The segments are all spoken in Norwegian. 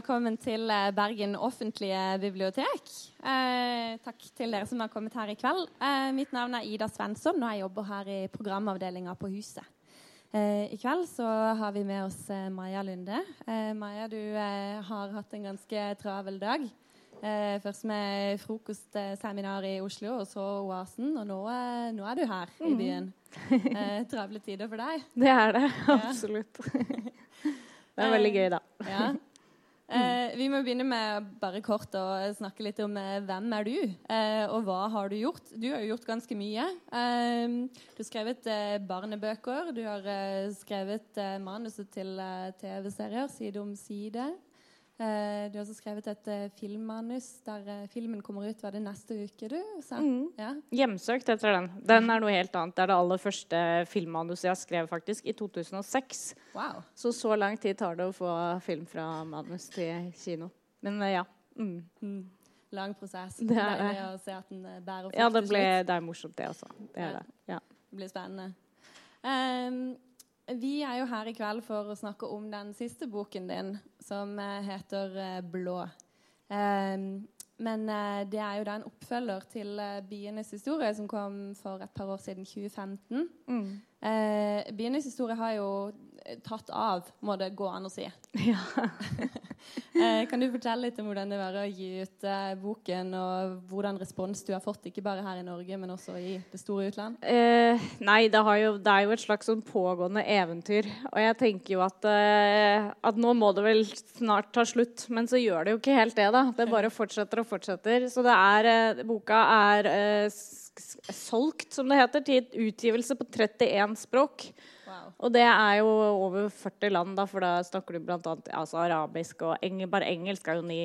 velkommen til eh, Bergen offentlige bibliotek. Eh, takk til dere som har kommet her i kveld. Eh, mitt navn er Ida Svensson, og jeg jobber her i programavdelinga på Huset. Eh, I kveld så har vi med oss eh, Maja Lunde. Eh, Maja, du har hatt en ganske travel dag. først med frokostseminar i Oslo, og så Oasen. Og nå, nå er du her i mm. byen. travle tider for deg? Det er det. Absolutt. Det er veldig gøy, da. Ja. Eh, vi må begynne med bare kort å snakke litt om eh, hvem er du, eh, og hva har du gjort? Du har jo gjort ganske mye. Eh, du har skrevet eh, barnebøker, du har eh, skrevet manuset til TV-serier side om side. Uh, du har også skrevet et uh, filmmanus der uh, filmen kommer ut var det neste uke. du sa? Mm. Ja. 'Hjemsøkt' heter den. Den er noe helt annet. Det er det aller første filmmanuset jeg skrev faktisk, i 2006. Wow. Så så lang tid tar det å få film fra manus til kino. Men ja. Mm. Mm. Lang prosess. Det er det. å se at den bærer frukt. Ja, det, ble, det er morsomt, det også. Det, ja. det. Ja. det blir spennende. Um, vi er jo her i kveld for å snakke om den siste boken din, som eh, heter eh, 'Blå'. Um, men uh, det er jo da en oppfølger til 'Byenes historie', som kom for et par år siden, 2015. Mm. 'Bienes historie' har jo tatt av, må det gå an å si. Ja. Eh, kan du fortelle litt om hvordan det var å gi ut eh, boken, og hvordan respons du har fått, ikke bare her i Norge, men også i det store utland? Eh, nei, det, jo, det, er jo et slags sånn pågående eventyr. Og jeg tenker jo at, uh, at nå må det vel snart ta slutt. Men så gjør det jo ikke helt det, da. Det bare fortsetter og fortsetter. Så det er, uh, boka er solgt, som det heter, til utgivelse på 31 språk. Og det er jo over 40 land, da, for da snakker du bl.a. Altså, arabisk og eng bare engelsk er jo ni,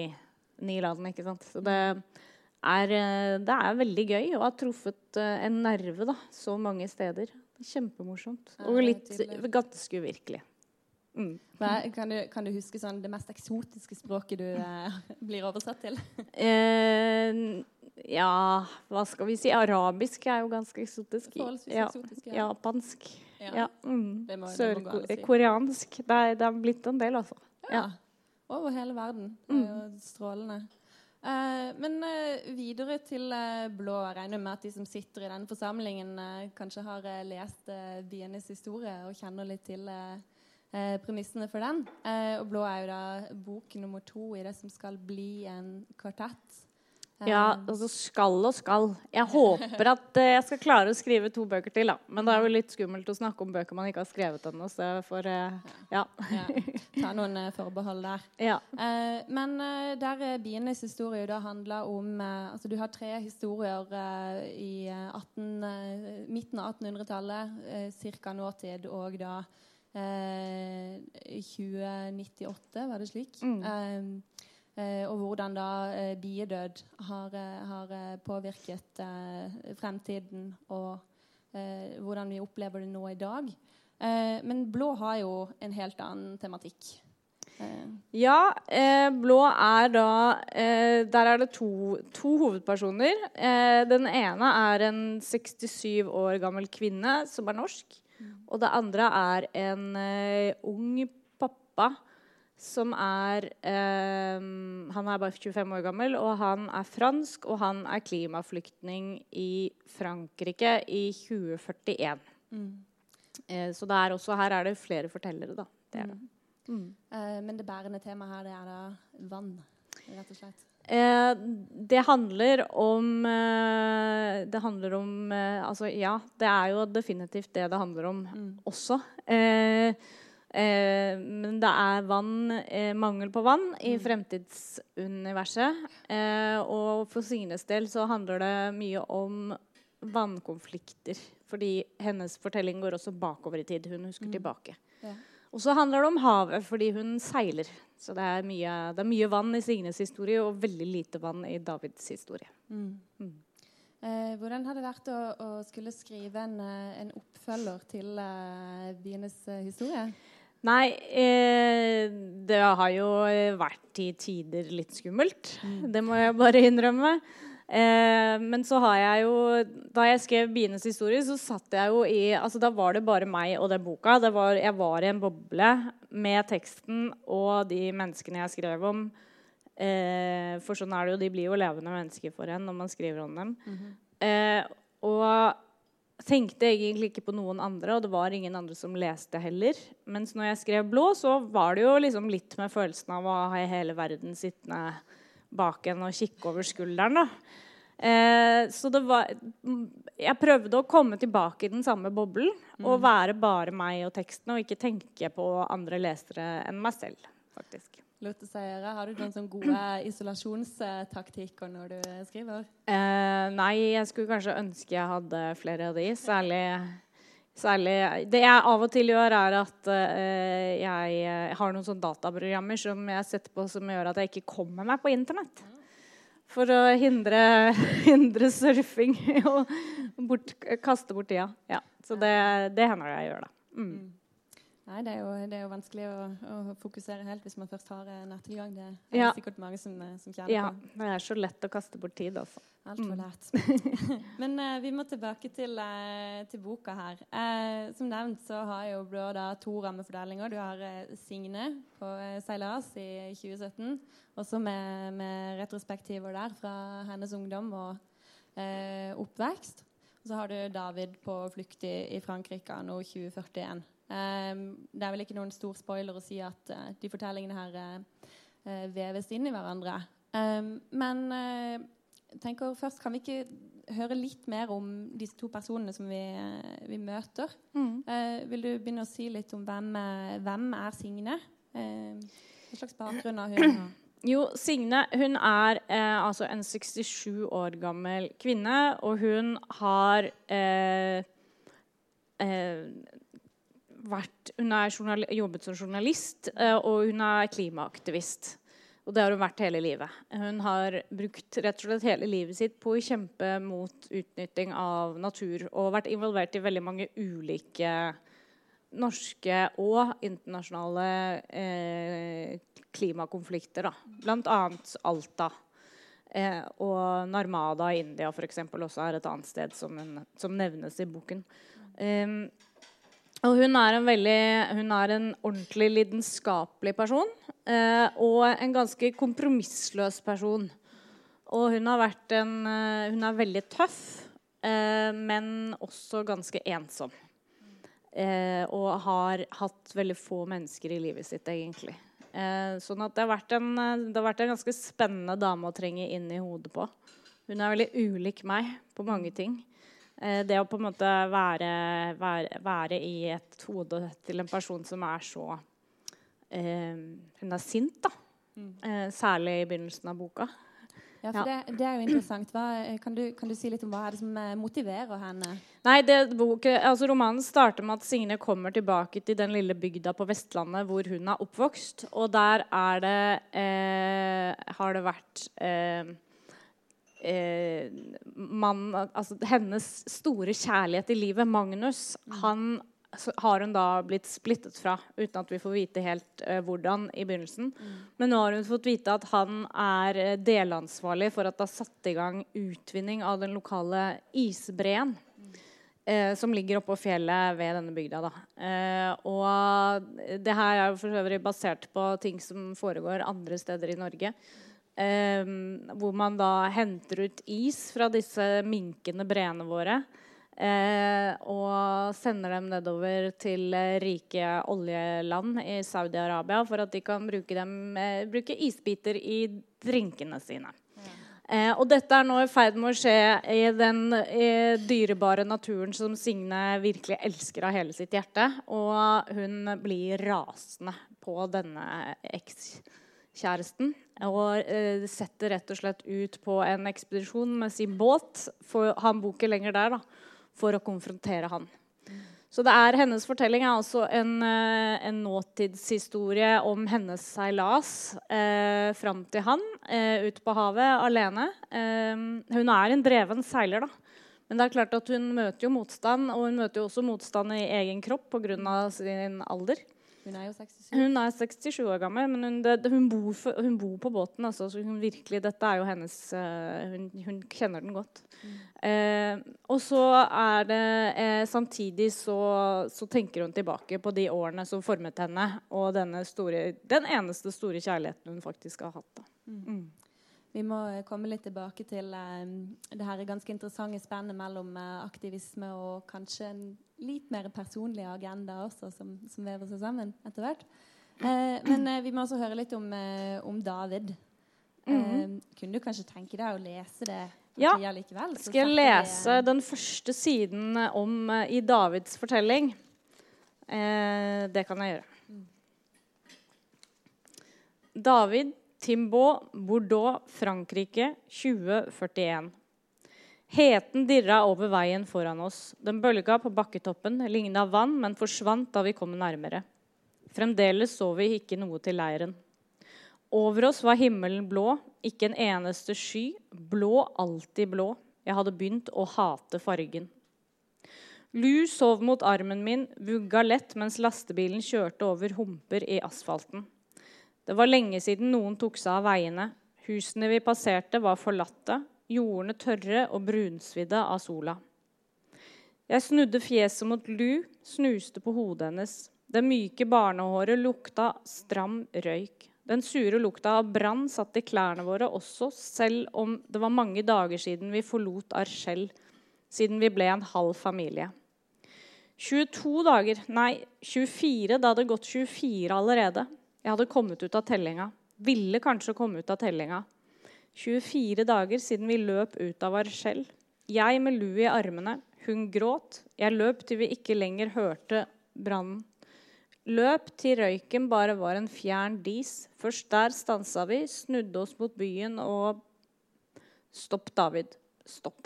ni, land. ikke sant? Så det er, eh, det er veldig gøy å ha truffet eh, en nerve da, så mange steder. Kjempemorsomt. Og litt ganske uvirkelig. Mm. Kan, du, kan, du, huske sånn, det mest eksotiske språket du eh, blir oversatt til? eh, ja, hva skal vi si? Arabisk er jo ganske eksotisk. Ja, eksotisk ja. Japansk. Ja. Mm. Sørkoreansk. Det, det, er blitt en del, altså. Ja. Over hele verden. Det er mm. jo strålende. Uh, men uh, videre til uh, blå. Jeg regner med at de som sitter i denne forsamlingen, kanskje har lest Bienes historie og kjenner litt til premissene for den. og blå er jo da bok nummer to i det som skal bli en kvartett. Ja, altså skal og skal. Jeg håper at jeg skal klare å skrive to bøker til. da. Men det er jo litt skummelt å snakke om bøker man ikke har skrevet ennå. Så jeg får uh, ja. ja. Ta noen forbehold der. Ja. Men der Bienes historie da handler om altså Du har tre historier i 18, midten av 1800-tallet, uh, ca. nåtid, og da 2098, var det slik? Mm. Eh, og hvordan da eh, biedød har, eh, har påvirket fremtiden, og hvordan vi opplever det nå i dag. men blå har jo en helt annen tematikk. Ja, eh, blå er da eh, Der er det to, to hovedpersoner. Eh, den ene er en 67 år gammel kvinne som er norsk. Mm. Og det andre er en ung pappa som er eh, Han er bare 25 år gammel, og han er fransk, og han er klimaflyktning i Frankrike i 2041. Mm. Eh, så er også, her er det flere fortellere, da. Det det. Mm. Mm. Eh, men det bærende temaet her, det er da vann, rett og slett? Eh, det handler om eh, Det handler om eh, Altså, ja, det er jo definitivt det det handler om mm. også. Eh, Eh, men det er vann, eh, mangel på vann i mm. fremtidsuniverset. Eh, og for Signes del så handler det mye om vannkonflikter. Fordi hennes fortelling går også bakover i tid. Hun husker mm. tilbake. Ja. Og så handler det om havet, fordi hun seiler. Så det er mye, det er mye vann i Signes historie og veldig lite vann i Davids historie. Mm. Mm. Eh, hvordan har det vært å, å skulle skrive en, eh, en oppfølger til uh, Bienes uh, historie? Nei, eh, det har jo vært i tider litt skummelt. Mm. Det må jeg bare innrømme. Eh, men så har jeg jo Da jeg skrev 'Bienes historie', så satt jeg jo i altså Da var det bare meg og den boka. Var, jeg var i en boble med teksten og de menneskene jeg skrev om. Eh, for sånn er det jo, de blir jo levende mennesker for en når man skriver om dem. Mm -hmm. eh, og tenkte egentlig ikke på noen andre, og det var ingen andre som leste heller. Mens når jeg skrev 'Blå', så var det jo liksom litt med følelsen av å ha hele verden sittende bak en og kikke over skulderen. da. Eh, så det var Jeg prøvde å komme tilbake i den samme boblen mm. og være bare meg og teksten, og ikke tenke på andre lesere enn meg selv, faktisk. Loteseiere, har du noen sånn gode isolasjonstaktikker når du skriver? Eh, nei, jeg skulle kanskje ønske jeg hadde flere av de. Særlig, særlig Det jeg av og til gjør, er at uh, jeg har noen sånne dataprogrammer som jeg setter på som gjør at jeg ikke kommer meg på Internett. For å hindre, hindre surfing og bort, kaste bort tida. Ja, så det, det hender jeg gjør, da. Mm. Mm. Nei, det er jo, det er jo vanskelig å, å, fokusere helt hvis man først har nettilgang. Det er ja. sikkert mange som, eh, som kjenner ja, på. Det er så lett å kaste bort tid, altså. Altfor mm. lett. Men uh, vi må tilbake til, uh, til boka her. Uh, som nevnt så har jo Blå da to rammefordelinger. Du har Signe på Seilas i 2017, også med, med, retrospektiver der fra hennes ungdom og oppvekst. Og så har du David på flukt i, i Frankrike anno 2041. Um, det er vel ikke noen stor spoiler å si at uh, de fortellingene her uh, veves inn i hverandre. Um, men uh, tenker først kan vi ikke høre litt mer om disse to personene som vi, vi møter. Mm. vil du begynne å si litt om hvem, hvem er Signe? hva slags bakgrunn har hun? Jo, Signe hun er eh, altså en 67 år gammel kvinne, og hun har eh, eh, vært, hun har jobbet som journalist, eh, og hun er klimaaktivist. Og det har hun vært hele livet. Hun har brukt rett og slett hele livet sitt på å kjempe mot utnytting av natur og vært involvert i veldig mange ulike norske og internasjonale eh, klimakonflikter. annet Alta. Eh, og Narmada i India for eksempel, også er et annet sted som, en, som nevnes i boken. Um, og hun er en veldig Hun er en ordentlig lidenskapelig person. Eh, og en ganske kompromissløs person. Og hun har vært en eh, Hun er veldig tøff, eh, men også ganske ensom. Eh, og har hatt veldig få mennesker i livet sitt, egentlig. Eh, sånn at det har, en, eh, det har vært en ganske spennende dame å trenge inn i hodet på. Hun er veldig ulik meg på mange ting. Eh, det å på en måte være, være, være, i et hode til en person som er så eh, Hun er sint, da. Mm. Eh, særlig i begynnelsen av boka. Ja, for ja. Det, det, er jo interessant. Hva, kan, du, kan, du, si litt om hva er det som eh, motiverer henne? Nei, det, boken, altså Romanen starter med at Signe kommer tilbake til den lille bygda på Vestlandet hvor hun er oppvokst. Og der er det, eh, har det vært eh, eh, man, altså, Hennes store kjærlighet i livet, Magnus, mm. han har hun da blitt splittet fra, uten at vi får vite helt uh, hvordan i begynnelsen. Mm. Men nå har hun fått vite at han er uh, delansvarlig for at det har satt i gang utvinning av den lokale isbreen. Mm. Uh, som ligger oppå fjellet ved denne bygda. og det her er jo for øvrig basert på ting som foregår andre steder i Norge. Um, hvor man da henter ut is fra disse minkende breene våre. Uh, og sender dem nedover til uh, rike oljeland i Saudi-Arabia for at de kan bruke, dem, uh, bruke isbiter i drinkene sine. Eh, og dette er nå i ferd med å skje i den dyrebare naturen som Signe virkelig elsker av hele sitt hjerte. Og hun blir rasende på denne eks kjæresten. Og eh, setter rett og slett ut på en ekspedisjon med sin båt. For han bor ikke lenger der, da, for å konfrontere han. Så det er hennes fortelling er altså en, eh, en nåtidshistorie om hennes seilas eh, fram til han eh, ute på havet alene. Eh, hun er en dreven seiler, da. Men det er klart at hun møter jo motstand, og hun møter jo også motstand i egen kropp pga. sin alder. Hun er jo 67. Hun er 67 år gammel, men hun, det, hun, bor, for, hun bor, på båten. Altså, så hun virkelig, dette er jo hennes uh, hun, hun, kjenner den godt. Mm. Uh, og så er det uh, Samtidig så, så, tenker hun tilbake på de årene som formet henne, og store, den eneste store kjærligheten hun faktisk har hatt. Mm. Mm. Vi må komme litt tilbake til det her ganske interessante spennet mellom aktivisme og kanskje en litt mer personlig agenda også, som, som vever seg sammen etter hvert. Eh, men eh, vi må også høre litt om, eh, om David. Mm -hmm. kunne du kanskje tenke deg å lese det? Ja. Likevel, Skal jeg lese den første siden om i Davids fortelling? Eh, det kan jeg gjøre. Mm. David Timbaud, Bordeaux, Frankrike, 2041. Heten dirra over veien foran oss. Den bølga på bakketoppen ligna vann, men forsvant da vi kom nærmere. Fremdeles så vi ikke noe til leiren. Over oss var himmelen blå, ikke en eneste sky. Blå, alltid blå. Jeg hadde begynt å hate fargen. Lu sov mot armen min, vugga lett mens lastebilen kjørte over humper i asfalten. Det var lenge siden noen tok seg av veiene. Husene vi passerte, var forlatte jordene tørre og brunsvidde av sola. Jeg snudde fjeset mot Lu, snuste på hodet hennes. Det myke barnehåret lukta stram røyk. Den sure lukta av brann satt i klærne våre også, selv om det var mange dager siden vi forlot Archel, siden vi ble en halv familie. 22 dager, nei, 24. Det hadde gått 24 allerede. Jeg hadde kommet ut av tellinga. Ville kanskje komme ut av tellinga. 24 dager siden vi løp ut av Arcel. Jeg med lue i armene. Hun gråt. Jeg løp til vi ikke lenger hørte brannen. Løp til røyken bare var en fjern dis. Først der stansa vi, snudde oss mot byen og Stopp, David. Stopp.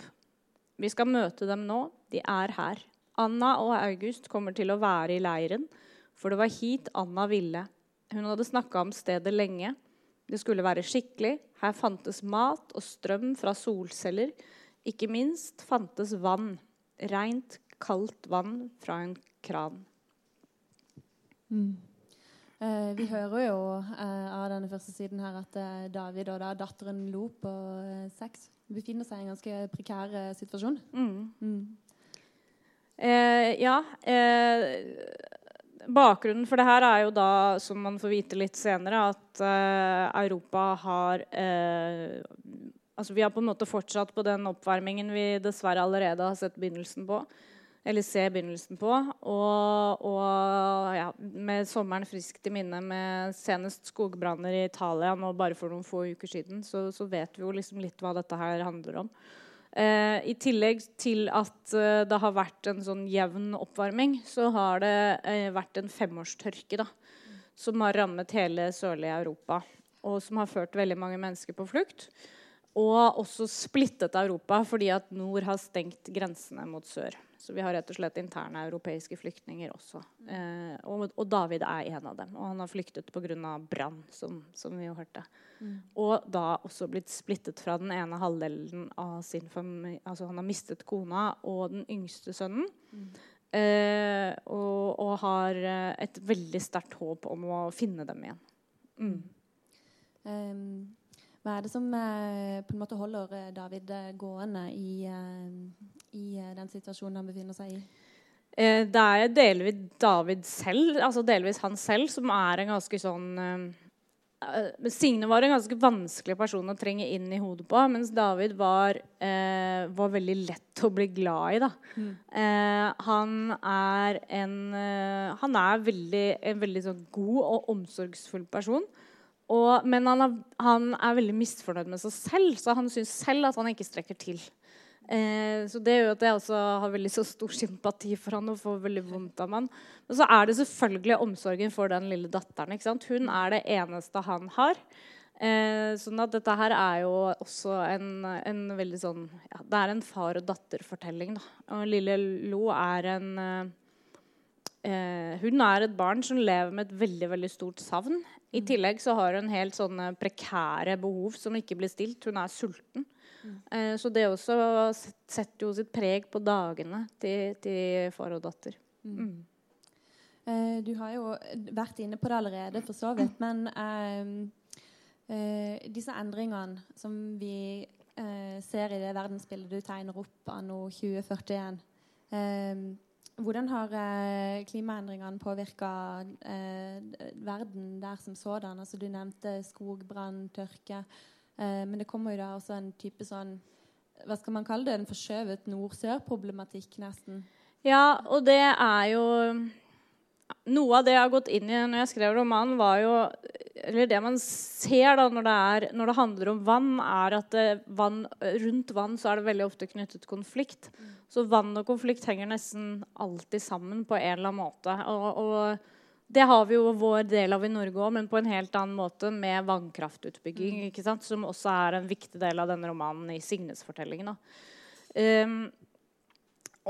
Vi skal møte dem nå. De er her. Anna og August kommer til å være i leiren, for det var hit Anna ville. Hun hadde snakka om stedet lenge. Det skulle være skikkelig. Her fantes mat og strøm fra solceller. Ikke minst fantes vann. Rent, kaldt vann fra en kran. Mm. Eh, vi hører jo eh, av denne første siden her at eh, David og da datteren Lo på eh, seks befinner seg i en ganske prekær eh, situasjon. Mm. Mm. Eh, ja. Bakgrunnen for det her er jo da, som man får vite litt senere, at uh, Europa har uh, Altså vi har på en måte fortsatt på den oppvarmingen vi dessverre allerede har sett begynnelsen på. Eller ser begynnelsen på. Og, og ja, med sommeren friskt i minne, med senest skogbranner i Italia nå bare for noen få uker siden, så, så vet vi jo liksom litt hva dette her handler om. Eh, I tillegg til at eh, det har vært en sånn jevn oppvarming, så har det eh, vært en femårstørke da, som har rammet hele sørlige Europa. Og som har ført veldig mange mennesker på flukt. Og også splittet Europa fordi at nord har stengt grensene mot sør. Så vi har rett og slett interne europeiske flyktninger også. Eh, og, og, David er en av dem. Og han har flyktet pga. brann, som, som, vi jo hørte. Mm. Og da også blitt splittet fra den ene halvdelen av sin familie. Altså han har mistet kona og den yngste sønnen. Mm. Eh, og, og, har eh, et veldig sterkt håp om å finne dem igjen. Mm. Um, hva er det som eh, på en måte holder eh, David eh, gående i, i den situasjonen han befinner seg i? det er delvis David selv, altså delvis han selv, som er en ganske sånn Signe var en ganske vanskelig person å trenge inn i hodet på, mens David var, eh, var veldig lett å bli glad i. Mm. Eh, han er en Han er veldig, en veldig sånn god og omsorgsfull person. Og, men han er, han er, veldig misfornøyd med seg selv, så han syns selv at han ikke strekker til. Eh, så det gjør at jeg også har veldig så stor sympati for han og får veldig vondt av han. Men så er det selvfølgelig omsorgen for den lille datteren. Hun er det eneste han har. Eh, sånn at dette her er jo også en, en veldig sånn ja, Det er en far og datter-fortelling. Og lille Lo er en eh, Eh, hun er et barn som lever med et veldig veldig stort savn. I mm. tillegg så har hun helt sånne prekære behov som ikke blir stilt. Hun er sulten. Mm. Eh, så det også setter jo sitt preg på dagene til, til far og datter. Mm. mm. Eh, du har jo vært inne på det allerede, for så vidt. Men eh, eh, disse endringene som vi eh, ser i det verdensbildet du tegner opp anno 2041 eh, hvordan har eh, klimaendringene påvirka verden der som sådan? Altså, du nevnte skogbrann, tørke. men det kommer jo da også en type sånn Hva skal man kalle det? En forskjøvet nord-sør-problematikk, nesten. Ja, og det er jo noe av det jeg har gått inn i når jeg skrev romanen, var jo Eller det man ser da når det, er, når det handler om vann, er at det, vann, rundt vann så er det veldig ofte knyttet konflikt. Så vann og konflikt henger nesten alltid sammen på en eller annen måte. Og, og det har vi jo vår del av i Norge òg, men på en helt annen måte med vannkraftutbygging. ikke sant? Som også er en viktig del av denne romanen i Signes fortelling. Um,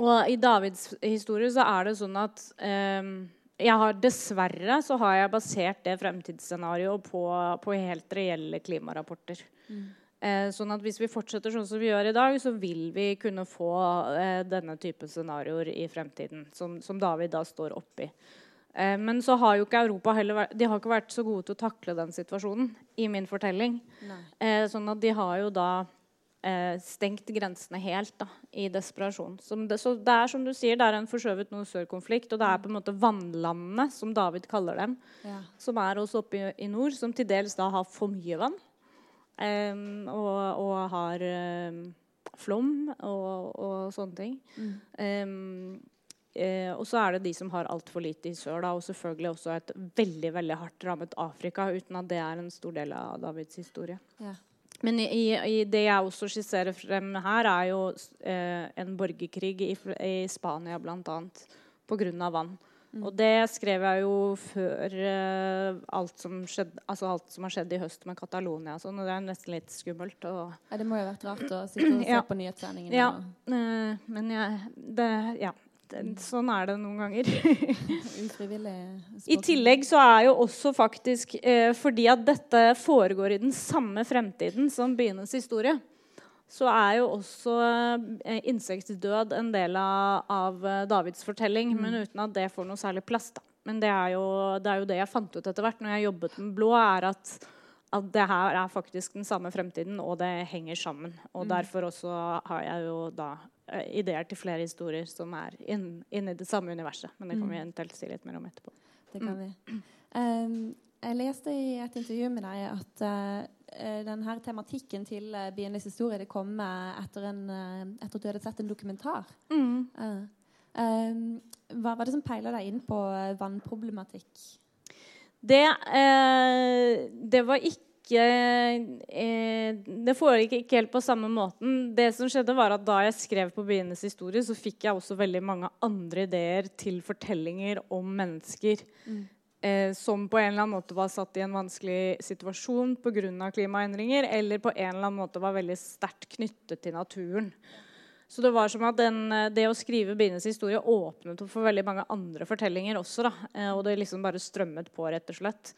og i Davids historie så er det sånn at um, har, dessverre så har jeg basert det fremtidsscenarioet på, på helt reelle klimarapporter. Mm. Eh, sånn at hvis vi fortsetter sånn som vi gjør i dag, så vil vi kunne få eh, denne type scenarioer i fremtiden. Som, som David da står oppi. Eh, men så har jo ikke Europa heller vært, de har ikke vært så gode til å takle den situasjonen i min fortelling. Eh, sånn at de har jo da stengt grensene helt da, i desperasjon. Det, så det er som du sier, det er en forskjøvet nord-sør-konflikt. Og det er på en måte vannlandene, som David kaller dem, ja. som er også oppe i, i, nord, som til dels da har for mye vann. Um, og, og, har um, flom og, og, sånne ting. Mm. Eh, og så er det de som har altfor lite i sør. Da, og selvfølgelig også et veldig veldig hardt rammet Afrika, uten at det er en stor del av Davids historie. Ja. Men i, i, det jeg også skisserer frem her, er jo eh, en borgerkrig i, i Spania bl.a. pga. vann. Mm. Og det skrev jeg jo før eh, alt, som skjedde, altså alt som har skjedd i høst med Catalonia. Sånn, og det er nesten litt skummelt. Og... Ja, det må jo ha vært rart å sitte og se ja. på nyhetssendingene. Ja, uh, men jeg, det, ja sånn er det noen ganger. I tillegg så er jo også faktisk eh, fordi at dette foregår i den samme fremtiden som byenes historie, så er jo også eh, insektdød en del av, av eh, Davids fortelling, mm. men uten at det får noe særlig plass. da. Men det er, jo, det er, jo, det jeg fant ut etter hvert når jeg jobbet med Blå, er at, at det her er faktisk den samme fremtiden, og det henger sammen. Og mm. derfor også har jeg jo da ideer til flere historier som er inni inn det samme universet. Men det kan vi mm. eventuelt si litt mer om etterpå. Det kan vi. Um, jeg leste i et intervju med deg at uh, denne tematikken til uh, byenes historie det kom etter, en, uh, etter at du hadde sett en dokumentar. Mm. Um, hva var det som peila deg inn på vannproblematikk? Det, det var ikke ikke eh, Det foregikk ikke helt på samme måten. Det som skjedde var at Da jeg skrev på Byenes historie, så fikk jeg også veldig mange andre ideer til fortellinger om mennesker mm. eh, som på en eller annen måte var satt i en vanskelig situasjon pga. klimaendringer, eller på en eller annen måte var veldig sterkt knyttet til naturen. Så det var som at den, det å skrive byenes historie åpnet for veldig mange andre fortellinger også. Da. Eh, og det liksom bare strømmet på, rett og slett.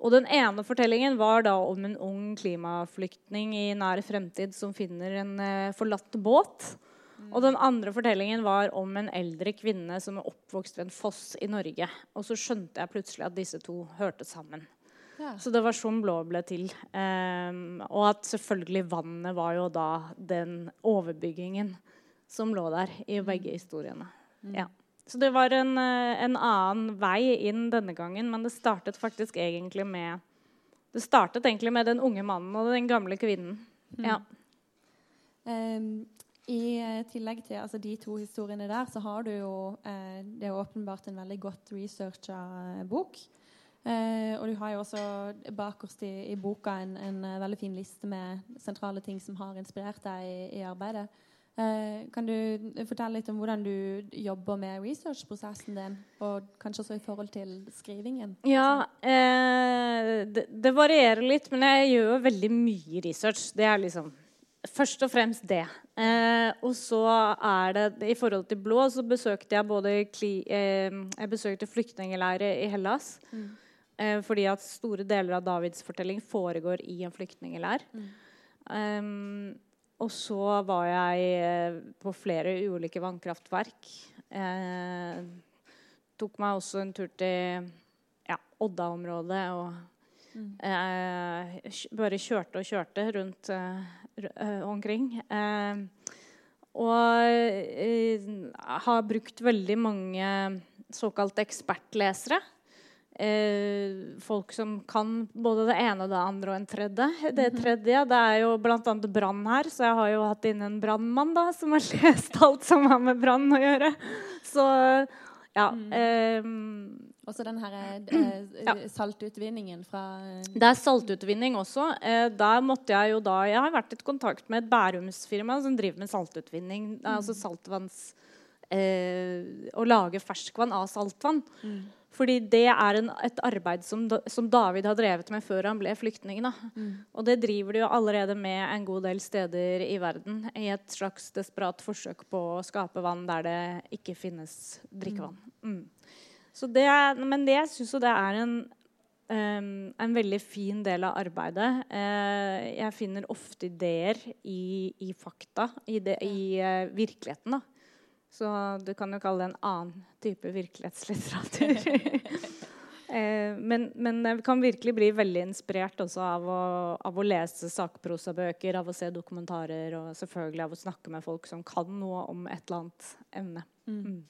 Og den ene fortellingen var da om en ung klimaflyktning i nær fremtid som finner en uh, forlatt båt. Mm. Og den andre fortellingen var om en eldre kvinne som er oppvokst ved en foss i Norge. Og så skjønte jeg plutselig at disse to hørte sammen. Ja. Så det var sånn Blå ble til. Um, og at selvfølgelig vannet var jo da den overbyggingen som lå der i begge historiene. Mm. Ja. Så det var en, eh, en, annen vei inn denne gangen, men det startet faktisk egentlig med Det startet egentlig med den unge mannen og den gamle kvinnen. Mm. Ja. Um, I eh, tillegg til altså, de to historiene der, så har du jo uh, Det er åpenbart en veldig godt researcha bok. Uh, og du har jo også bakerst i, i boka en, en, veldig fin liste med sentrale ting som har inspirert deg i, i arbeidet. Eh, kan du fortelle litt om hvordan du jobber med researchprosessen din? Og kanskje også i forhold til skrivingen? Ja, eh, det, det, varierer litt, men jeg gjør veldig mye research. Det er liksom først og fremst det. Eh, og så er det I forhold til blå så besøkte jeg både kli, eh, Jeg besøkte flyktningleirer i Hellas. Mm. Fordi at store deler av Davids fortelling foregår i en flyktningleir. Mm. Um, og så var jeg eh, på flere ulike vannkraftverk. Eh, tok meg også en tur til ja, Odda-området og eh, bare kjørte og kjørte rundt eh, omkring. Eh, og eh, har brukt veldig mange såkalte ekspertlesere. Eh, folk som kan både det ene og det andre og en tredje. Det mhm. tredje det er jo bl.a. brann her, så jeg har jo hatt inn en brannmann som har lest alt som har med brann å gjøre. Så ja. Mm. Eh, også den her eh, ja. saltutvinningen fra eh, Det er saltutvinning også. Eh, der måtte jeg jo da Jeg har vært i kontakt med et bærumsfirma som driver med saltutvinning. Mm. Altså saltvanns eh, Å lage ferskvann av saltvann. Mm. Fordi det er en, et arbeid som, som, David har drevet med før han ble flyktning. Mm. Og det driver de jo allerede med en god del steder i verden. I et slags desperat forsøk på å skape vann der det ikke finnes drikkevann. Mm. mm. Det er, men det, jeg syns jo det er en, um, en veldig fin del av arbeidet. Uh, jeg finner ofte ideer i, i fakta, i, det, i uh, virkeligheten. da. Så du kan jo kalle det en annen type virkelighetslitteratur. eh, men, men, jeg kan virkelig bli veldig inspirert også av å, av å lese sakprosabøker, av å se dokumentarer og selvfølgelig av å snakke med folk som kan noe om et eller annet emne. Mm.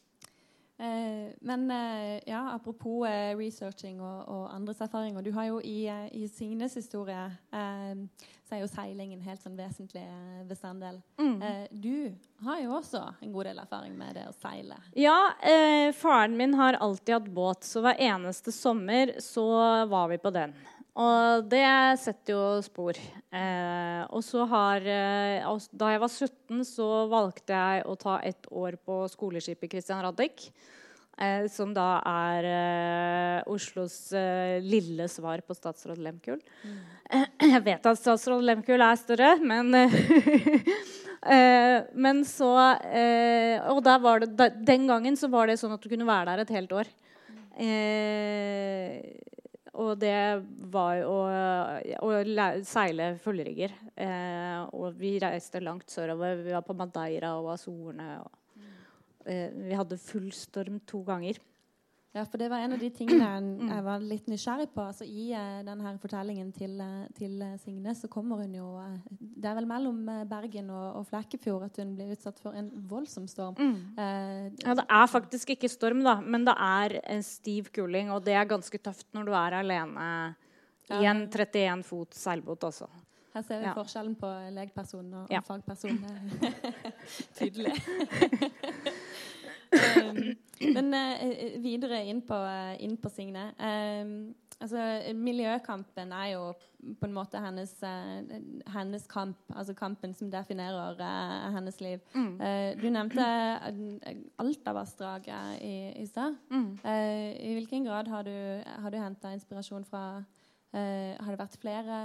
Eh, men eh, ja, apropos eh, researching og, og, andres erfaringer. Du har jo i, i Signes historie så er jo seiling en helt sånn vesentlig bestanddel. Mm. du har jo også en god del erfaring med det å seile. Ja, faren min har alltid hatt båt, så hver eneste sommer så var vi på den. Og det setter jo spor. Eh, og så har Da jeg var 17, så valgte jeg å ta et år på skoleskipet Christian Radich. Eh, som da er eh, Oslos eh, lille svar på statsråd Lehmkuhl. Mm. Jeg vet at statsråd Lehmkuhl er større, men eh, Men så Og det, den gangen så var det sånn at du kunne være der et helt år. Eh, og det var å, å seile fullrigger. Eh, og vi reiste langt sørover. Vi var på Madeira og Azorene. Og, eh, vi hadde full storm to ganger. Ja, for det var en av de tingene jeg var litt nysgjerrig på. Altså, I uh, denne fortellingen til, uh, til uh, Signe så kommer hun jo Det er vel mellom Bergen og, og, Flekkefjord at hun blir utsatt for en voldsom storm. Mm. ja, det er faktisk ikke storm, da, men det er en stiv kuling. Og det er ganske tøft når du er alene i en 31 fot seilbåt også. Her ser vi ja. forskjellen på legperson og, og ja. fagperson. Tydelig. um, men uh, videre inn på, uh, inn på Signe. Um, altså, miljøkampen er jo på en måte hennes, uh, hennes kamp. Altså kampen som definerer hennes liv. Mm. du nevnte Altavassdraget i, i stad. Mm. I hvilken grad har du, har du henta inspirasjon fra Uh, har det vært flere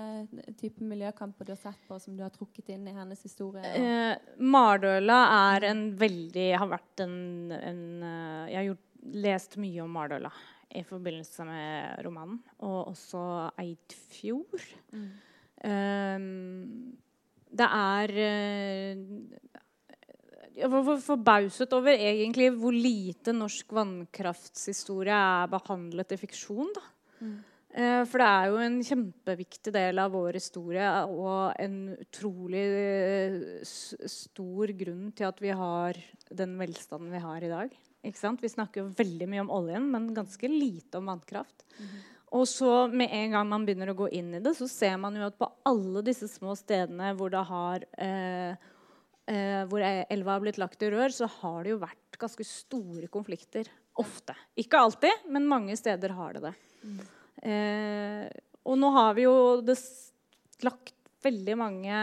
typer miljøkamper du har sett på som du har trukket inn i hennes historie? Uh, Mardøla er en veldig Har vært en, en uh, Jeg har gjort, lest mye om Mardøla i forbindelse med romanen. Og også Eidfjord. Mm. Uh, det er jeg var forbauset over egentlig hvor lite norsk vannkraftshistorie er behandlet i fiksjon. da. Mm. Eh, for det er jo en kjempeviktig del av vår historie og en utrolig eh, stor grunn til at vi har den velstanden vi har i dag. Vi snakker jo veldig mye om oljen, men ganske lite om vannkraft. Mm -hmm. Og så med en gang man begynner å gå inn i det, så ser man jo at på alle disse små stedene hvor det har eh, eh, hvor elva har blitt lagt i rør, så har det jo vært ganske store konflikter. Ofte. Ikke alltid, men mange steder har det det. Mm. Eh, og nå har vi jo det lagt veldig mange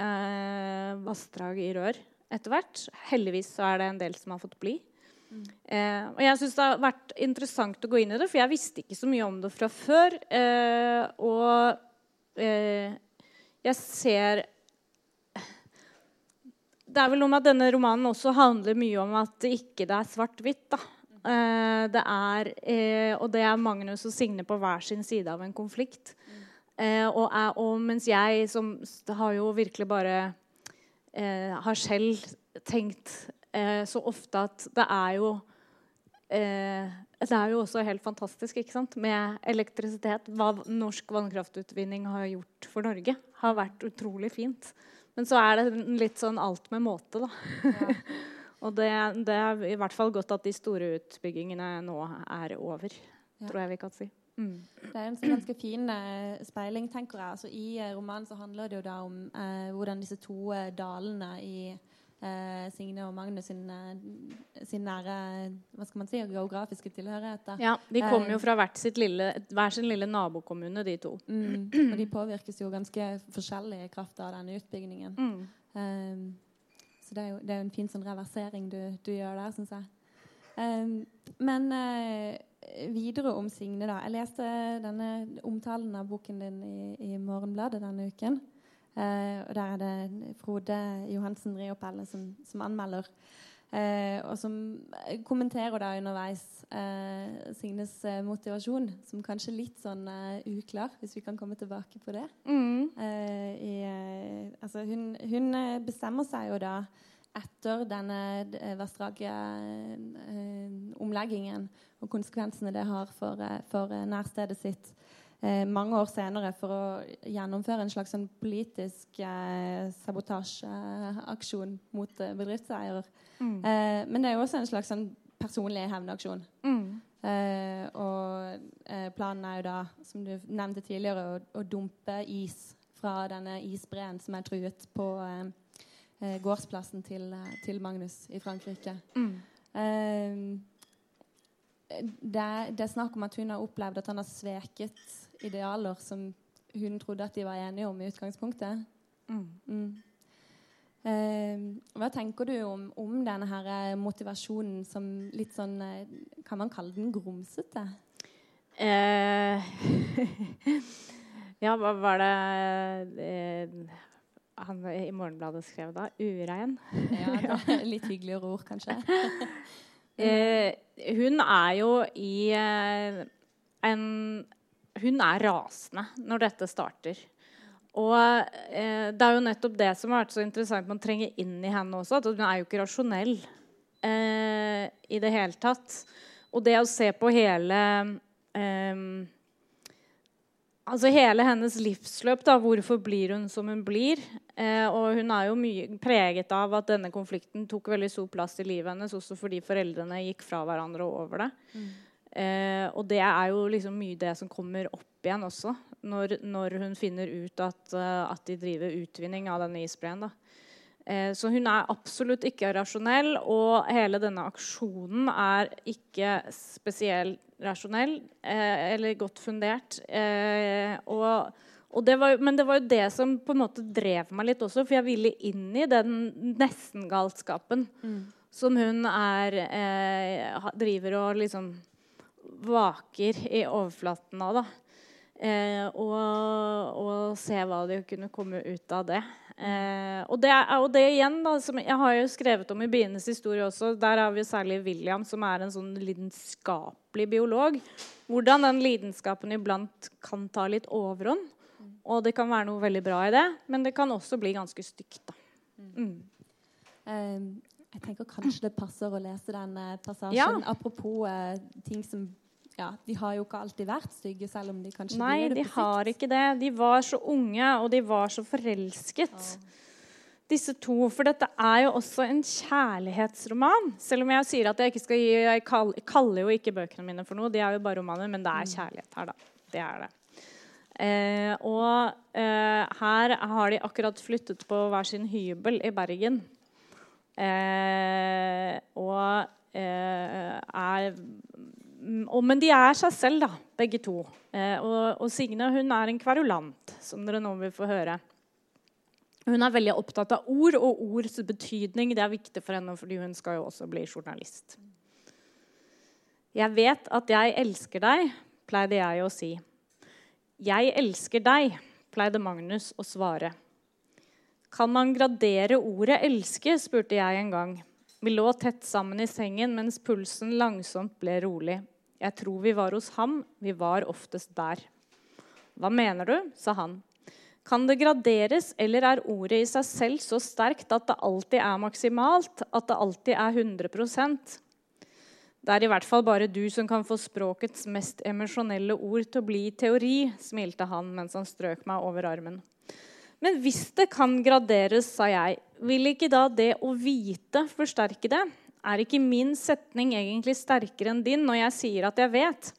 eh, vassdrag i rør etter hvert. Heldigvis så er det en del som har fått bli. Mm. Eh, og jeg syns det har vært interessant å gå inn i det, for jeg visste ikke så mye om det fra før. Eh, og eh, jeg ser Det er vel noe med at denne romanen også handler mye om at det ikke er svart-hvitt. Uh, det er, uh, og det er Magnus og Signe på hver sin side av en konflikt. Uh, og, er, og, mens jeg som har jo virkelig bare har selv tenkt så ofte at det er jo eh, det er jo også helt fantastisk ikke sant? med elektrisitet. Hva norsk vannkraftutvinning har gjort for Norge, har vært utrolig fint. Men så er det litt sånn alt med måte, da. Ja. og det, det, er i hvert fall godt at de store utbyggingene nå er over, ja. tror jeg vi kan si. Mm. Det er en sånn ganske fin eh, speiling, tenker jeg. Altså, I eh, romanen så handler det jo da om eh, hvordan disse to dalene i eh, Signe og Magnus sin, eh, sin, nære hva skal man si, geografiske tilhørigheter. Ja, De kommer jo eh, fra hvert lille, hver sin lille nabokommune, de to. Mm, og de påvirkes jo ganske forskjellig i kraft av denne utbyggingen. Mm. Så det er, jo, det er jo en fin sånn reversering du, du gjør der, syns jeg. Um, men uh, videre om Signe, da. Jeg leste denne omtalen av boken din i, i Morgenbladet denne uken. Uh, og Der er det Frode Johansen Riopelle som, som anmelder. Uh, og som kommenterer da underveis eh, Signes motivasjon, som kanskje er litt sånn uklar, hvis vi kan komme tilbake på det. Mm. I, altså hun, hun, bestemmer seg jo da etter denne vassdragsomleggingen og konsekvensene det har for, for nærstedet sitt eh, mange år senere for å gjennomføre en slags sånn politisk eh, sabotasjeaksjon mot eh, bedriftseier. Mm. Eh, men det er jo også en slags sånn personlig hevnaksjon. Mm. Eh, og eh, planen er jo da, som du nevnte tidligere, å, å dumpe is fra denne isbreen som er truet på gårdsplassen til, til, Magnus i Frankrike. Mm. Det, det, er snakk om at hun har opplevd at han har sveket idealer som hun trodde at de var enige om i utgangspunktet. Mm. Mm. Eh, hva tenker du om, om, denne her eh, motivasjonen som litt sånn eh, Kan man kalle den grumsete? Eh, ja, hva var det eh, han i Morgenbladet skrev da? Urein? ja, litt hyggeligere ord, kanskje. Eh, hun er jo i en hun er rasende når dette starter. Og eh, det er jo nettopp det som har vært så interessant man trenger inn i henne også. At hun er jo ikke rasjonell eh, i det hele tatt. Og det å se på hele eh, Altså hele hennes livsløp. da, Hvorfor blir hun som hun blir? Eh, og hun er jo mye preget av at denne konflikten tok veldig stor plass i livet hennes, også fordi foreldrene gikk fra hverandre og over det. Mm. Eh, og det er jo liksom mye det som kommer opp igjen også, når, når hun finner ut at, uh, at, de driver utvinning av denne isbreen. Eh, så hun er absolutt ikke rasjonell, og hele denne aksjonen er ikke spesielt rasjonell eh, eller godt fundert. Eh, og, og det var, men det var jo det som på en måte drev meg litt også, for jeg ville inn i den nesten-galskapen mm. som hun er, eh, driver og liksom vaker i overflaten av. da. Eh, og, og, se hva det kunne komme ut av det. Eh, og, det er, og, det igjen, da, som jeg har jo skrevet om i bienes historie også. Der har vi særlig William, som er en sånn lidenskapelig biolog. Hvordan den lidenskapen iblant kan ta litt overhånd. Og det kan være noe veldig bra i det, men det kan også bli ganske stygt. da. Mm. Um, jeg tenker kanskje det passer å lese den uh, passasjen. Ja. Apropos uh, ting som ja, de har jo ikke alltid vært stygge, selv om de kanskje Nei, blir det de har ikke det. De var så unge, og de var så forelsket. Ja. Disse to, For dette er jo også en kjærlighetsroman. Selv om jeg sier at jeg ikke skal gi Jeg kaller jo ikke bøkene mine for noe. De er jo bare romaner, men det er mm. kjærlighet her, da. Det er det. Eh, og eh, her har de akkurat flyttet på hver sin hybel i Bergen. Eh, og eh, er men de er seg selv, da, begge to. Eh, og, og, Signe hun er en kverulant, som dere nå vil få høre. Hun er veldig opptatt av ord og ords betydning. Det er viktig for henne, fordi hun skal jo også bli journalist. Jeg vet at jeg elsker deg, pleide jeg å si. Jeg elsker deg, pleide Magnus å svare. Kan man gradere ordet 'elske', spurte jeg en gang. Vi lå tett sammen i sengen mens pulsen langsomt ble rolig. Jeg tror vi var hos ham. Vi var oftest der. Hva mener du? sa han. Kan det graderes, eller er ordet i seg selv så sterkt at det alltid er maksimalt? At det alltid er 100% Det er i hvert fall bare du som kan få språkets mest emosjonelle ord til å bli teori, smilte han mens han strøk meg over armen. Men hvis det kan graderes, sa jeg, vil ikke da det å vite forsterke det? Er ikke min setning egentlig sterkere enn din når jeg sier at jeg vet?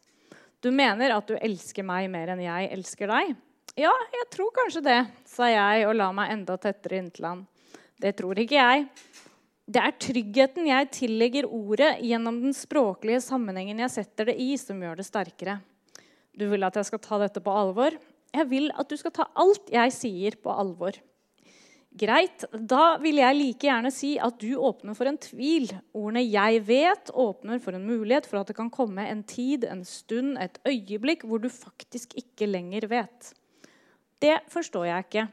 Du mener at du elsker meg mer enn jeg elsker deg? Ja, jeg tror kanskje det, sa jeg og la meg enda tettere inntil han. Det tror ikke jeg. Det er tryggheten jeg tillegger ordet gjennom den språklige sammenhengen jeg setter det i, som gjør det sterkere. Du vil at jeg skal ta dette på alvor? Jeg vil at du skal ta alt jeg sier, på alvor. Greit, da vil jeg like gjerne si at du åpner for en tvil. Ordene 'jeg vet' åpner for en mulighet for at det kan komme en tid, en stund, et øyeblikk hvor du faktisk ikke lenger vet. Det forstår jeg ikke.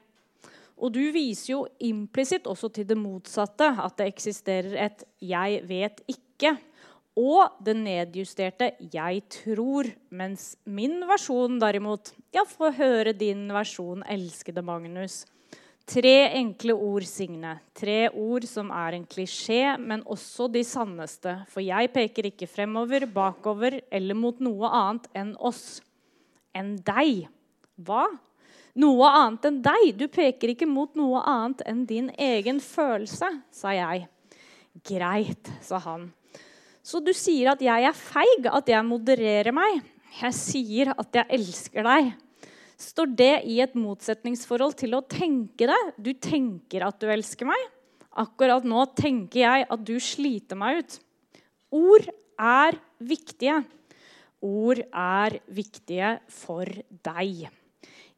Og du viser jo implisitt også til det motsatte, at det eksisterer et 'jeg vet ikke' og det nedjusterte 'jeg tror'. Mens min versjon derimot Ja, få høre din versjon, elskede Magnus. Tre enkle ord, Signe. Tre ord som er en klisjé, men også de sanneste. For jeg peker ikke fremover, bakover eller mot noe annet enn oss. Enn deg. Hva? Noe annet enn deg. Du peker ikke mot noe annet enn din egen følelse, sa jeg. Greit, sa han. Så du sier at jeg er feig, at jeg modererer meg. Jeg sier at jeg elsker deg. Står det i et motsetningsforhold til å tenke det? Du tenker at du elsker meg. Akkurat nå tenker jeg at du sliter meg ut. Ord er viktige. Ord er viktige for deg.